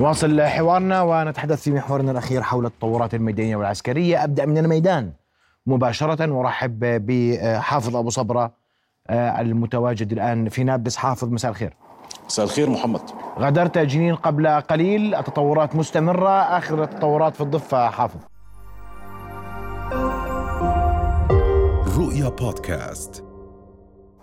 نواصل حوارنا ونتحدث في محورنا الأخير حول التطورات الميدانية والعسكرية. أبدأ من الميدان. مباشرة وارحب بحافظ أبو صبرة آه، المتواجد الآن في نابلس. حافظ مساء الخير. مساء الخير محمد. غادرت جنين قبل قليل. التطورات مستمرة. آخر التطورات في الضفة حافظ. رؤيا بودكاست.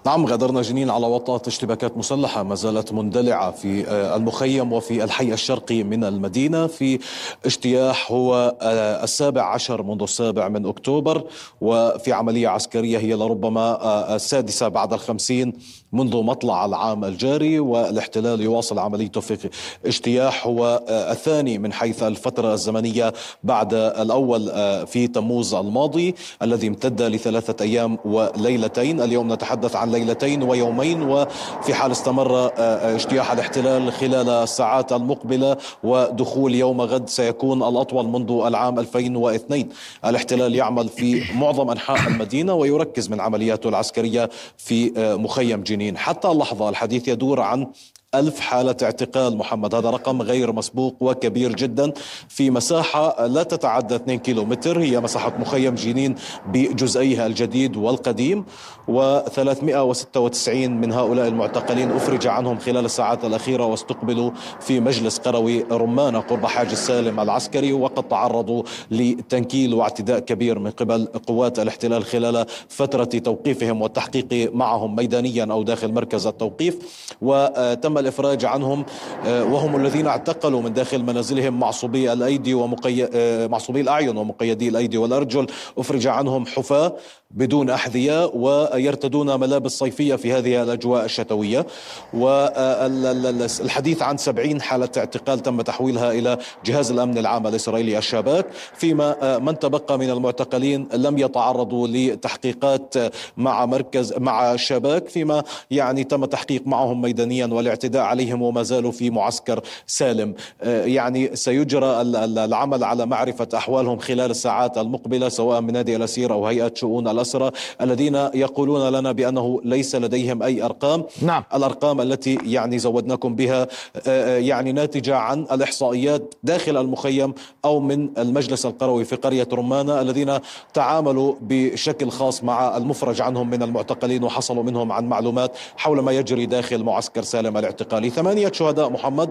نعم غادرنا جنين على وطأة اشتباكات مسلحة ما زالت مندلعة في آه، المخيم وفي الحي الشرقي من المدينة في اجتياح هو آه، السابع عشر منذ السابع من أكتوبر وفي عملية عسكرية هي لربما آه، السادسة بعد الخمسين. منذ مطلع العام الجاري والاحتلال يواصل عمليته في اجتياح. هو الثاني من حيث الفترة الزمنية بعد الأول في تموز الماضي الذي امتد لثلاثة أيام وليلتين. اليوم نتحدث عن ليلتين ويومين وفي حال استمر آه، آه، اجتياح الاحتلال خلال الساعات المقبلة ودخول يوم غد سيكون الأطول منذ العام 2002 الاحتلال يعمل في معظم أنحاء المدينة ويركز من عملياته العسكرية في آه، مخيم جنين حتى اللحظة الحديث يدور عن ألف حالة اعتقال محمد. هذا رقم غير مسبوق وكبير جدا في مساحة لا تتعدى 2 كيلومتر. هي مساحة مخيم جنين بجزئيها الجديد والقديم و396 من هؤلاء المعتقلين أفرج عنهم خلال الساعات الأخيرة واستقبلوا في مجلس قروي رمانة قرب حاج السالم العسكري وقد تعرضوا لتنكيل واعتداء كبير من قبل قوات الاحتلال خلال فترة توقيفهم والتحقيق معهم ميدانيا أو داخل مركز التوقيف. وتم الإفراج عنهم آه، وهم الذين اعتقلوا من داخل منازلهم معصوبي الأيدي ومقي... آه، معصوبي الأعين ومقيدي الأيدي والأرجل. أفرج عنهم حفاة بدون أحذية ويرتدون ملابس صيفية في هذه الأجواء الشتوية. والحديث عن سبعين حالة اعتقال تم تحويلها إلى جهاز الأمن العام الإسرائيلي الشباك فيما آه، من تبقى من المعتقلين لم يتعرضوا لتحقيقات مع مركز مع الشباك فيما يعني تم تحقيق معهم ميدانيا والاعتداء عليهم وما زالوا في معسكر سالم. آه، يعني سيجرى العمل على معرفة أحوالهم خلال الساعات المقبلة سواء من نادي الأسير أو هيئة شؤون الأسرة الذين يقولون لنا بأنه ليس لديهم أي أرقام نعم. الأرقام التي يعني زودناكم بها آه، آه، يعني ناتجة عن الإحصائيات داخل المخيم أو من المجلس القروي في قرية رمانة الذين تعاملوا بشكل خاص مع المفرج عنهم من المعتقلين وحصلوا منهم عن معلومات حول ما يجري داخل معسكر سالم الاعتقالي ثمانية شهداء محمد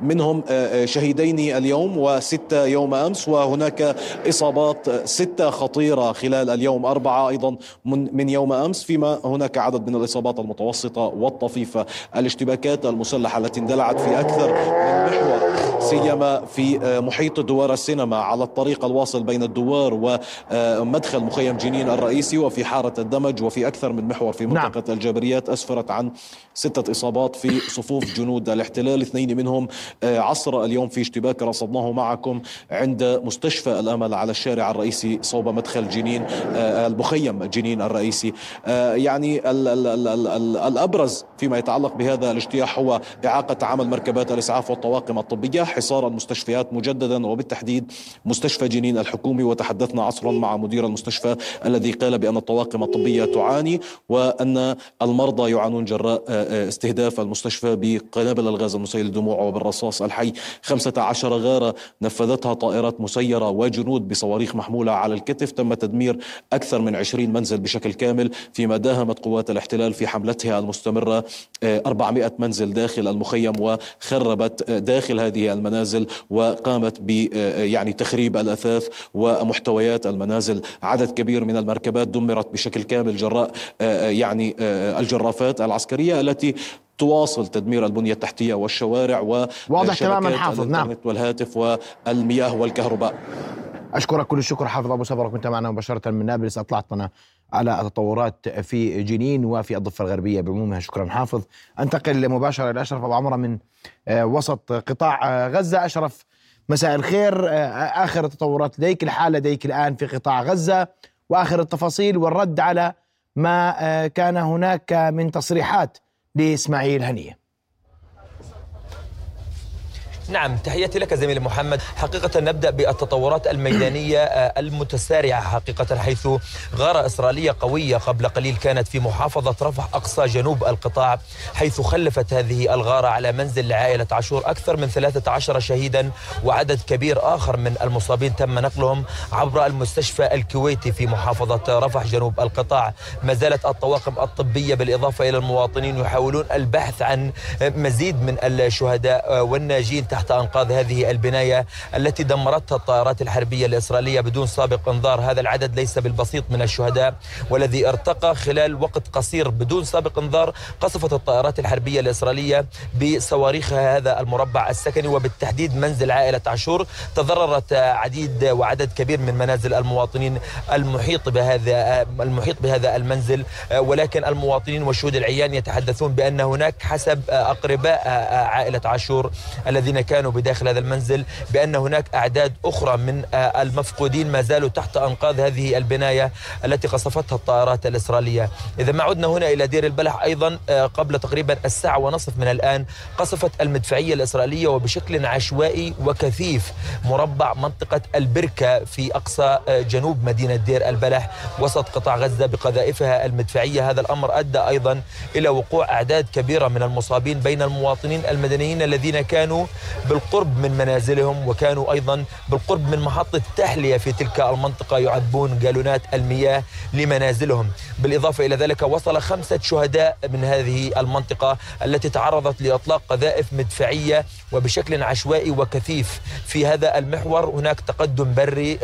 منهم شهيدين اليوم وستة يوم أمس وهناك إصابات ستة خطيرة خلال اليوم أربعة أيضا من, من يوم أمس فيما هناك عدد من الإصابات المتوسطة والطفيفة. الاشتباكات المسلحة التي اندلعت في أكثر من محور. سيما في آه، محيط دوار السينما على الطريق الواصل بين الدوار ومدخل مخيم جنين الرئيسي وفي حارة الدمج وفي أكثر من محور في نعم. منطقة نعم. الجابريات أسفرت عن ستة إصابات في صفوف جنود الاحتلال اثنين منهم آه، عصر اليوم في اشتباك رصدناه معكم عند مستشفى الأمل على الشارع الرئيسي صوب مدخل جنين آه، المخيم جنين الرئيسي يعني ال ال ال ال ال الأبرز فيما يتعلق بهذا الاجتياح هو إعاقة عمل مركبات الإسعاف والطواقم الطبية حصار المستشفيات مجددا وبالتحديد مستشفى جنين الحكومي. وتحدثنا عصرا مع مدير المستشفى الذي قال بأن الطواقم الطبية تعاني وأن المرضى يعانون جراء آه، آه، استهداف المستشفى بقنابل الغاز المسيل للدموع وبالرصاص الحي. 15 غارة نفذتها طائرات مسيرة وجنود بصواريخ محمولة على الكتف. تم تدمير أكثر من 20 منزل بشكل كامل. فيما داهمت قوات الاحتلال في حملتها المستمرة 400 آه، منزل داخل المخيم وخربت داخل هذه المنازل وقامت ب يعني تخريب الأثاث ومحتويات المنازل. عدد كبير من المركبات دمرت بشكل كامل جراء يعني الجرافات العسكرية التي تواصل تدمير البنية التحتية والشوارع واضح تماما حافظ نعم. والهاتف والمياه والكهرباء. أشكرك كل الشكر حافظ أبو صبر كنت معنا مباشرة من نابلس. أطلعتنا على التطورات في جنين وفي الضفة الغربية بعمومها شكرا حافظ. أنتقل مباشرة إلى أشرف أبو عمرة من آه، وسط قطاع آه، غزة. أشرف مساء الخير. آه، آخر التطورات لديك الحالة لديك الآن في قطاع غزة. وآخر التفاصيل والرد على ما كان هناك من تصريحات لإسماعيل هنية. نعم تحياتي لك زميلي محمد. حقيقة نبدأ بالتطورات الميدانية آه، المتسارعة حقيقة حيث غارة إسرائيلية قوية قبل قليل كانت في محافظة رفح أقصى جنوب القطاع حيث خلفت هذه الغارة على منزل لعائلة عاشور أكثر من 13 شهيدا وعدد كبير آخر من المصابين تم نقلهم عبر المستشفى الكويتي في محافظة رفح جنوب القطاع. ما زالت الطواقم الطبية بالإضافة إلى المواطنين يحاولون البحث عن مزيد من الشهداء والناجين. تحت أنقاض هذه البناية التي دمرتها الطائرات الحربية الإسرائيلية بدون سابق انذار. هذا العدد ليس بالبسيط من الشهداء والذي ارتقى خلال وقت قصير بدون سابق انذار قصفت الطائرات الحربية الإسرائيلية بصواريخها هذا المربع السكني. وبالتحديد منزل عائلة عاشور تضررت عديد وعدد كبير من منازل المواطنين المحيط بهذا المحيط بهذا المنزل. ولكن المواطنين والشهود العيان يتحدثون بأن هناك حسب أقرباء عائلة عاشور الذين كانوا بداخل هذا المنزل بأن هناك أعداد أخرى من المفقودين ما زالوا تحت أنقاض هذه البناية التي قصفتها الطائرات الإسرائيلية. إذا ما عدنا هنا إلى دير البلح أيضا قبل تقريبا الساعة ونصف من الآن قصفت المدفعية الإسرائيلية وبشكل عشوائي وكثيف مربع منطقة البركة في أقصى جنوب مدينة دير البلح وسط قطاع غزة بقذائفها المدفعية. هذا الأمر أدى أيضا إلى وقوع أعداد كبيرة من المصابين بين المواطنين المدنيين الذين كانوا بالقرب من منازلهم وكانوا أيضا بالقرب من محطة تحلية في تلك المنطقة يعبون جالونات المياه لمنازلهم. بالإضافة إلى ذلك وصل خمسة شهداء من هذه المنطقة التي تعرضت لإطلاق قذائف مدفعية وبشكل عشوائي وكثيف. في هذا المحور هناك تقدم بري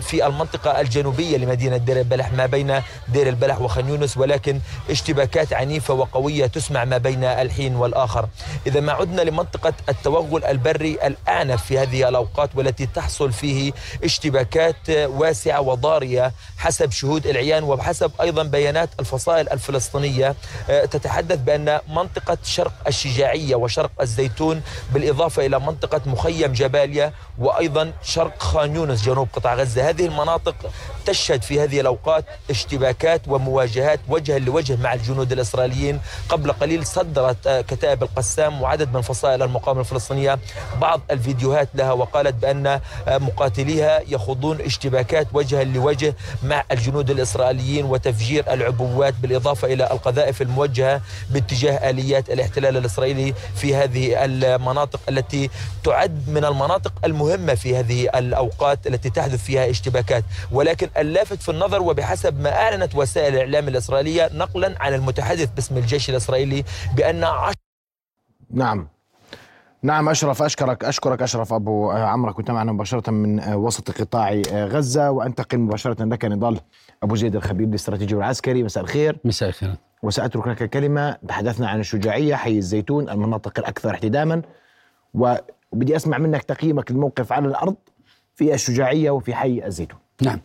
في المنطقة الجنوبية لمدينة دير البلح ما بين دير البلح وخان يونس ولكن اشتباكات عنيفة وقوية تسمع ما بين الحين والآخر. إذا ما عدنا لمنطقة التوغل البري الأعنف في هذه الأوقات والتي تحصل فيه اشتباكات واسعة وضارية حسب شهود العيان وبحسب أيضا بيانات الفصائل الفلسطينية تتحدث بأن منطقة شرق الشجاعية وشرق الزيتون بالإضافة إلى منطقة مخيم جباليا وأيضا شرق خان يونس جنوب قطاع غزة. هذه المناطق تشهد في هذه الأوقات اشتباكات ومواجهات وجها لوجه مع الجنود الإسرائيليين. قبل قليل صدرت كتائب القسام وعدد من فصائل المقاومة الفلسطينية بعض الفيديوهات لها وقالت بأن مقاتليها يخوضون اشتباكات وجها لوجه مع الجنود الإسرائيليين وتفجير العبوات بالإضافة إلى القذائف الموجهة باتجاه آليات الاحتلال الإسرائيلي في هذه المناطق التي تعد من المناطق المهمة في هذه الأوقات التي تحدث فيها اشتباكات. ولكن اللافت في النظر وبحسب ما أعلنت وسائل الإعلام الإسرائيلية نقلا عن المتحدث باسم الجيش الإسرائيلي بأن عشر نعم. نعم أشرف أشكرك أشكرك أشرف أبو عمرو. كنت معنا مباشرة من وسط قطاع غزة. وأنتقل مباشرة لك نضال أبو زيد الخبير الاستراتيجي والعسكري. مساء الخير. مساء الخير. وسأترك لك كلمة. تحدثنا عن الشجاعية حي الزيتون المناطق الأكثر احتداما. وبدي أسمع منك تقييمك للموقف على الأرض في الشجاعية وفي حي الزيتون. نعم.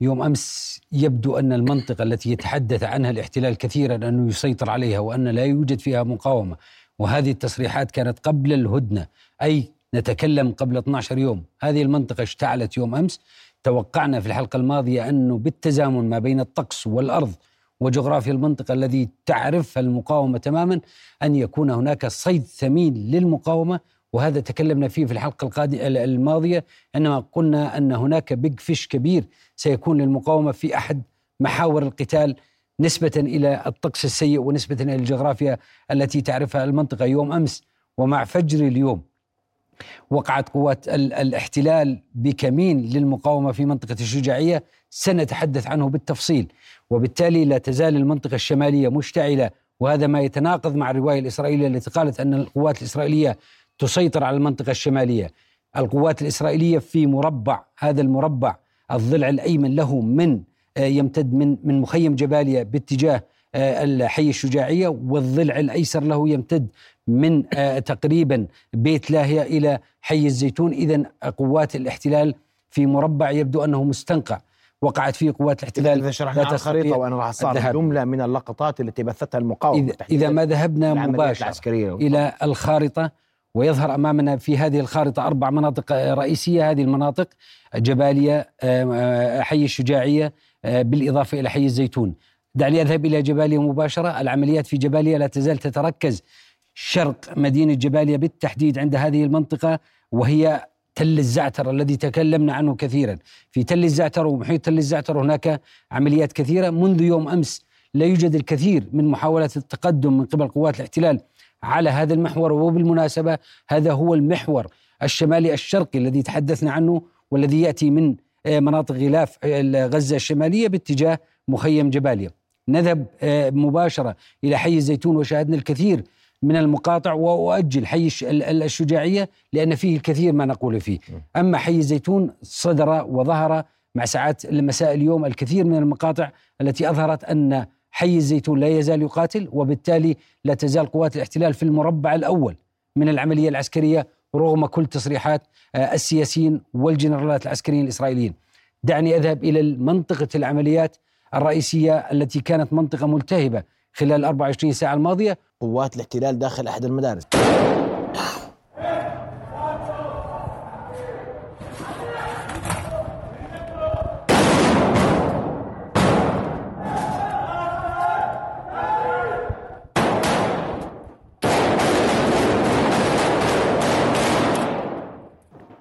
يوم أمس يبدو أن المنطقة التي يتحدث عنها الاحتلال كثيرا أنه يسيطر عليها وأن لا يوجد فيها مقاومة. وهذه التصريحات كانت قبل الهدنة. أي نتكلم قبل 12 يوم. هذه المنطقة اشتعلت يوم أمس. توقعنا في الحلقة الماضية انه بالتزامن ما بين الطقس والأرض وجغرافيا المنطقة الذي تعرفها المقاومة تماما أن يكون هناك صيد ثمين للمقاومة. وهذا تكلمنا فيه في الحلقة القادمه الماضية. عندما قلنا أن هناك بيج فيش كبير سيكون للمقاومة في أحد محاور القتال نسبة إلى الطقس السيء ونسبة إلى الجغرافيا التي تعرفها المنطقة يوم أمس ومع فجر اليوم. وقعت قوات الاحتلال بكمين للمقاومة في منطقة الشجاعية. سنتحدث عنه بالتفصيل. وبالتالي لا تزال المنطقة الشمالية مشتعلة. وهذا ما يتناقض مع الرواية الإسرائيلية التي قالت أن القوات الإسرائيلية تسيطر على المنطقة الشمالية. القوات الإسرائيلية في مربع هذا المربع الضلع الأيمن له من يمتد من من مخيم جباليا باتجاه الحي الشجاعية والضلع الأيسر له يمتد من تقريبا بيت لاهية إلى حي الزيتون. اذا قوات الاحتلال في مربع يبدو أنه مستنقع. وقعت فيه قوات الاحتلال إذا شرحنا على الخريطه وأنا راح صار جملة من اللقطات التي بثتها المقاومة اذا, إذا ما ذهبنا مباشرة إلى الخارطة ويظهر أمامنا في هذه الخارطة أربع مناطق رئيسية. هذه المناطق جباليا حي الشجاعية بالإضافة إلى حي الزيتون. دعني أذهب إلى جباليا مباشرة. العمليات في جباليا لا تزال تتركز. شرق مدينة جباليا بالتحديد عند هذه المنطقة وهي تل الزعتر الذي تكلمنا عنه كثيرا. في تل الزعتر ومحيط تل الزعتر هناك عمليات كثيرة. منذ يوم أمس لا يوجد الكثير من محاولات التقدم من قبل قوات الاحتلال على هذا المحور. وبالمناسبة هذا هو المحور الشمالي الشرقي الذي تحدثنا عنه والذي يأتي من آه، مناطق غلاف آه، غزة الشمالية باتجاه مخيم جباليا نذهب آه، مباشرة إلى حي الزيتون وشاهدنا الكثير من المقاطع وأؤجل حي الشجاعية لأن فيه الكثير ما نقول فيه. أما حي الزيتون صدر وظهر مع ساعات مساء اليوم الكثير من المقاطع التي أظهرت أن حي الزيتون لا يزال يقاتل وبالتالي لا تزال قوات الاحتلال في المربع الأول من العملية العسكرية رغم كل تصريحات آه، السياسيين والجنرالات العسكريين الإسرائيليين. دعني أذهب إلى منطقة العمليات الرئيسية التي كانت منطقة ملتهبة خلال 24 ساعة الماضية. قوات الاحتلال داخل أحد المدارس.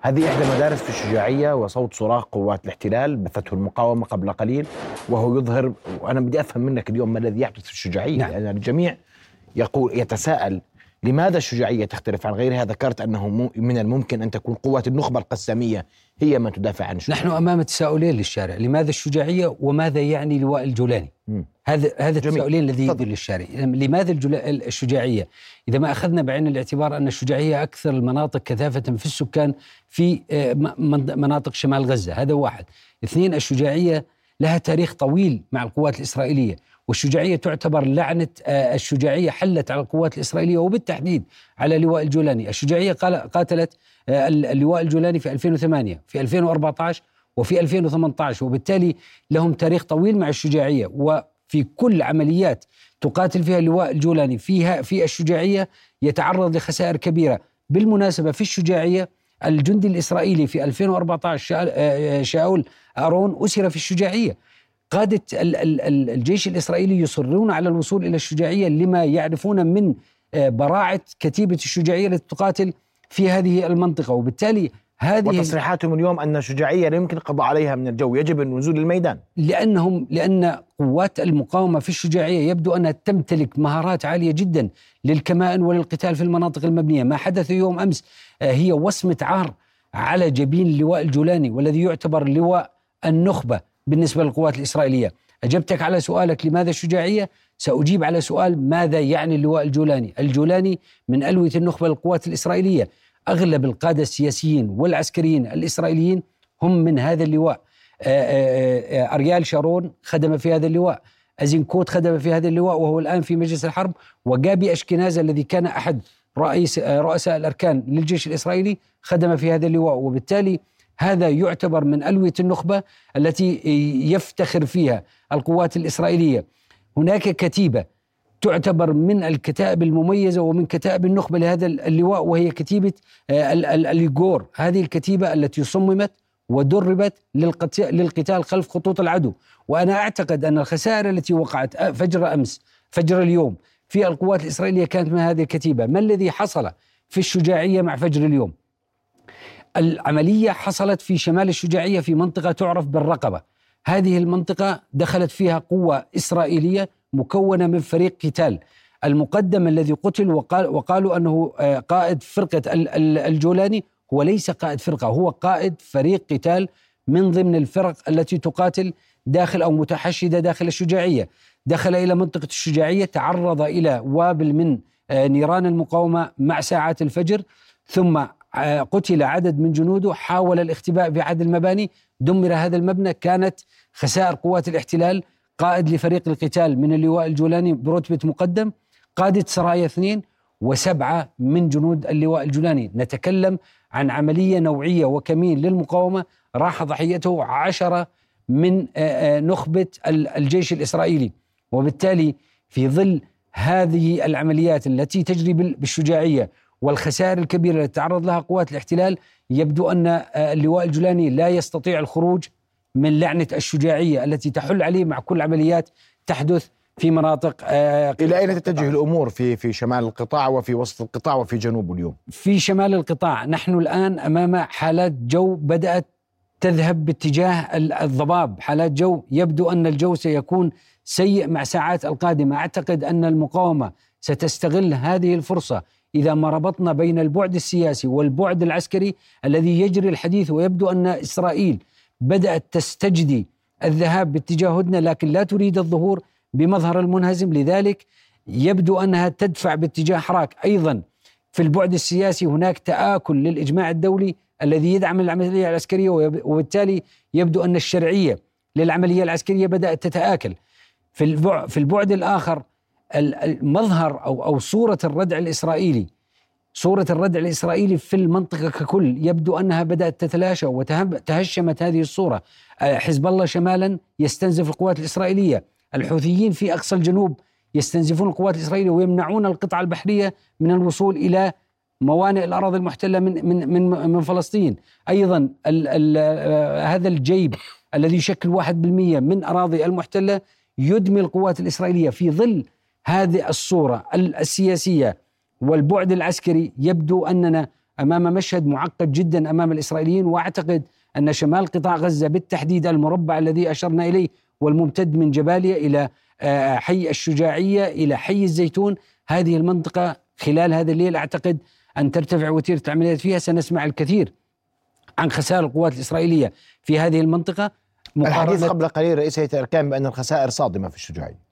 هذه إحدى المدارس في الشجاعية وصوت صراخ قوات الاحتلال بثته المقاومة قبل قليل وهو يظهر وأنا بدي أفهم منك اليوم ما الذي يحدث في الشجاعية نعم. لأن الجميع يقول يتساءل لماذا الشجاعية تختلف عن غيرها؟ ذكرت أنه من الممكن أن تكون قوات النخبة القسامية هي من تدافع عن الشجاعية. نحن أمام تساؤلين للشارع لماذا الشجاعية وماذا يعني لواء الجولاني. هذا هذا التساؤلين الذي يدل للشارع. لماذا الشجاعية؟ إذا ما أخذنا بعين الاعتبار أن الشجاعية أكثر المناطق كثافة في السكان في آه، مناطق شمال غزة هذا واحد. اثنين الشجاعية لها تاريخ طويل مع القوات الإسرائيلية والشجاعية تعتبر لعنة آه، الشجاعية حلت على القوات الإسرائيلية وبالتحديد على لواء الجولاني. الشجاعية قاتلت آه، اللواء الجولاني في 2008 في 2014 وفي 2018 وبالتالي لهم تاريخ طويل مع الشجاعية. وفي كل عمليات تقاتل فيها اللواء الجولاني فيها في الشجاعية يتعرض لخسائر كبيرة. بالمناسبة في الشجاعية الجندي الإسرائيلي في 2014 آه، شاول أرون أسر في الشجاعية. قادة الجيش الإسرائيلي يصرون على الوصول إلى الشجاعية لما يعرفون من آه، براعة كتيبة الشجاعية التي تقاتل في هذه المنطقة. وبالتالي هذه وتصريحاتهم اليوم أن الشجاعية لا يمكن القضاء عليها من الجو يجب النزول للميدان لأنهم لأن قوات المقاومة في الشجاعية يبدو أنها تمتلك مهارات عالية جدا للكمائن وللقتال في المناطق المبنية. ما حدث يوم أمس آه، هي وصمة عار على جبين اللواء الجولاني والذي يعتبر لواء النخبة بالنسبة للقوات الإسرائيلية. أجبتك على سؤالك لماذا الشجاعية؟ سأجيب على سؤال ماذا يعني اللواء الجولاني؟ الجولاني من ألوية النخبة للقوات الإسرائيلية. أغلب القادة السياسيين والعسكريين الإسرائيليين هم من هذا اللواء. أريال شارون خدم في هذا اللواء. أزينكوت خدم في هذا اللواء وهو الآن في مجلس الحرب. وجابي أشكناز الذي كان أحد رئيس رؤساء الأركان للجيش الإسرائيلي خدم في هذا اللواء. وبالتالي هذا يعتبر من ألوية النخبة التي يفتخر فيها القوات الإسرائيلية. هناك كتيبة تعتبر من الكتائب المميزة ومن كتائب النخبة لهذا اللواء وهي كتيبة آه، اليغور هذه الكتيبة التي صممت ودربت للقتال خلف خطوط العدو. وأنا أعتقد أن الخسائر التي وقعت فجر أمس فجر اليوم في القوات الإسرائيلية كانت من هذه الكتيبة. ما الذي حصل في الشجاعية مع فجر اليوم؟ العملية حصلت في شمال الشجاعية في منطقة تعرف بالرقبة. هذه المنطقة دخلت فيها قوة إسرائيلية مكونة من فريق قتال. المقدم الذي قتل وقال وقالوا أنه آه، قائد فرقة الجولاني هو ليس قائد فرقة هو قائد فريق قتال من ضمن الفرق التي تقاتل داخل أو متحشدة داخل الشجاعية. دخل إلى منطقة الشجاعية تعرض إلى وابل من آه، نيران المقاومة مع ساعات الفجر ثم قتل عدد من جنوده حاول الاختباء في عدد المباني دمر هذا المبنى كانت خسائر قوات الاحتلال قائد لفريق القتال من اللواء الجولاني برتبة مقدم قادة سرايا اثنين وسبعة من جنود اللواء الجولاني. نتكلم عن عملية نوعية وكمين للمقاومة. راح ضحيته عشرة من نخبة الجيش الإسرائيلي. وبالتالي في ظل هذه العمليات التي تجري بالشجاعية والخسائر الكبيرة التي تعرض لها قوات الاحتلال يبدو أن آه، اللواء الجولاني لا يستطيع الخروج من لعنة الشجاعية التي تحل عليه مع كل عمليات تحدث في مناطق آه، إلى أين تتجه الأمور في في شمال القطاع وفي وسط القطاع وفي جنوبه اليوم؟ في شمال القطاع. نحن الآن أمام حالات جو بدأت تذهب باتجاه ال- الضباب. حالات جو يبدو أن الجو سيكون سيء مع ساعات القادمة. أعتقد أن المقاومة ستستغل هذه الفرصة. إذا ما ربطنا بين البعد السياسي والبعد العسكري الذي يجري الحديث ويبدو أن إسرائيل بدأت تستجدي الذهاب باتجاه هدنة لكن لا تريد الظهور بمظهر المنهزم. لذلك يبدو أنها تدفع باتجاه حراك. أيضا في البعد السياسي هناك تآكل للإجماع الدولي الذي يدعم العملية العسكرية وبالتالي يبدو أن الشرعية للعملية العسكرية بدأت تتآكل. في البعد, الآخر ال- المظهر أو أو صورة الردع الإسرائيلي صورة الردع الإسرائيلي في المنطقة ككل يبدو أنها بدأت تتلاشى وتهشمت هذه الصورة. آه، حزب الله شمالا يستنزف القوات الإسرائيلية. الحوثيين في أقصى الجنوب يستنزفون القوات الإسرائيلية ويمنعون القطع البحرية من الوصول إلى موانئ الأراضي المحتلة من من من من فلسطين. أيضا ال ال آه، هذا الجيب الذي يشكل 1% من أراضي المحتلة يدمي القوات الإسرائيلية في ظل هذه الصورة ال- السياسية. والبعد العسكري يبدو أننا أمام مشهد معقد جدا أمام الإسرائيليين وأعتقد أن شمال قطاع غزة بالتحديد المربع الذي أشرنا إليه والممتد من جباليا إلى آه، حي الشجاعية إلى حي الزيتون. هذه المنطقة خلال هذا الليل أعتقد أن ترتفع وتيرة العمليات فيها. سنسمع الكثير عن خسائر القوات الإسرائيلية في هذه المنطقة. الحديث قبل قليل رئيس هيئة الأركان بأن الخسائر صادمة في الشجاعية.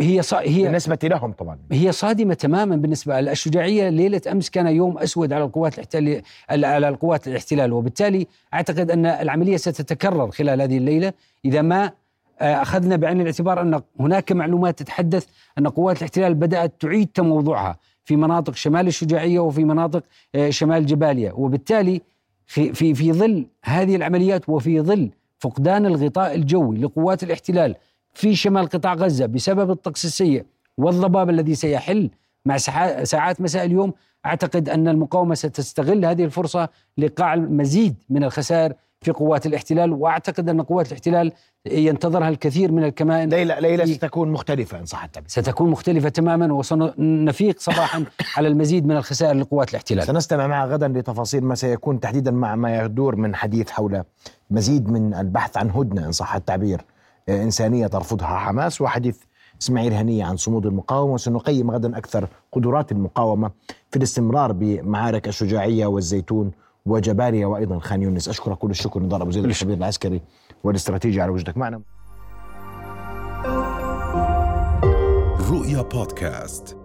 هي ص... هي بالنسبة لهم طبعا. هي صادمة تماما بالنسبة الشجاعية ليلة أمس كان يوم أسود على القوات الاحتلال على القوات الاحتلال. وبالتالي أعتقد أن العملية ستتكرر خلال هذه الليلة. إذا ما آه، أخذنا بعين الاعتبار أن هناك معلومات تتحدث أن قوات الاحتلال بدأت تعيد تموضعها في مناطق شمال الشجاعية وفي مناطق آه، شمال جباليا وبالتالي في في في ظل هذه العمليات وفي ظل فقدان الغطاء الجوي لقوات الاحتلال في شمال قطاع غزة بسبب الطقس السيء والضباب الذي سيحل مع ساعات- مساء اليوم. أعتقد أن المقاومة ستستغل هذه الفرصة لايقاع المزيد من الخسائر في قوات الاحتلال وأعتقد أن قوات الاحتلال ينتظرها الكثير من الكمائن ليلى ليلى ستكون مختلفة إن صح التعبير. ستكون مختلفة تماما وسنفيق صباحا على المزيد من الخسائر لقوات الاحتلال. سنستمع معها غدا لتفاصيل ما سيكون تحديدا مع ما يدور من حديث حول مزيد من البحث عن هدنة إن صح التعبير. إنسانية ترفضها حماس. وحديث إسماعيل هنية عن صمود المقاومة. وسنقيم غدا أكثر قدرات المقاومة في الاستمرار بمعارك الشجاعية والزيتون وجباليا وأيضا خان يونس أشكرك كل الشكر. نضال أبو زيد الخبير العسكري والاستراتيجي على وجودك معنا. رؤيا بودكاست.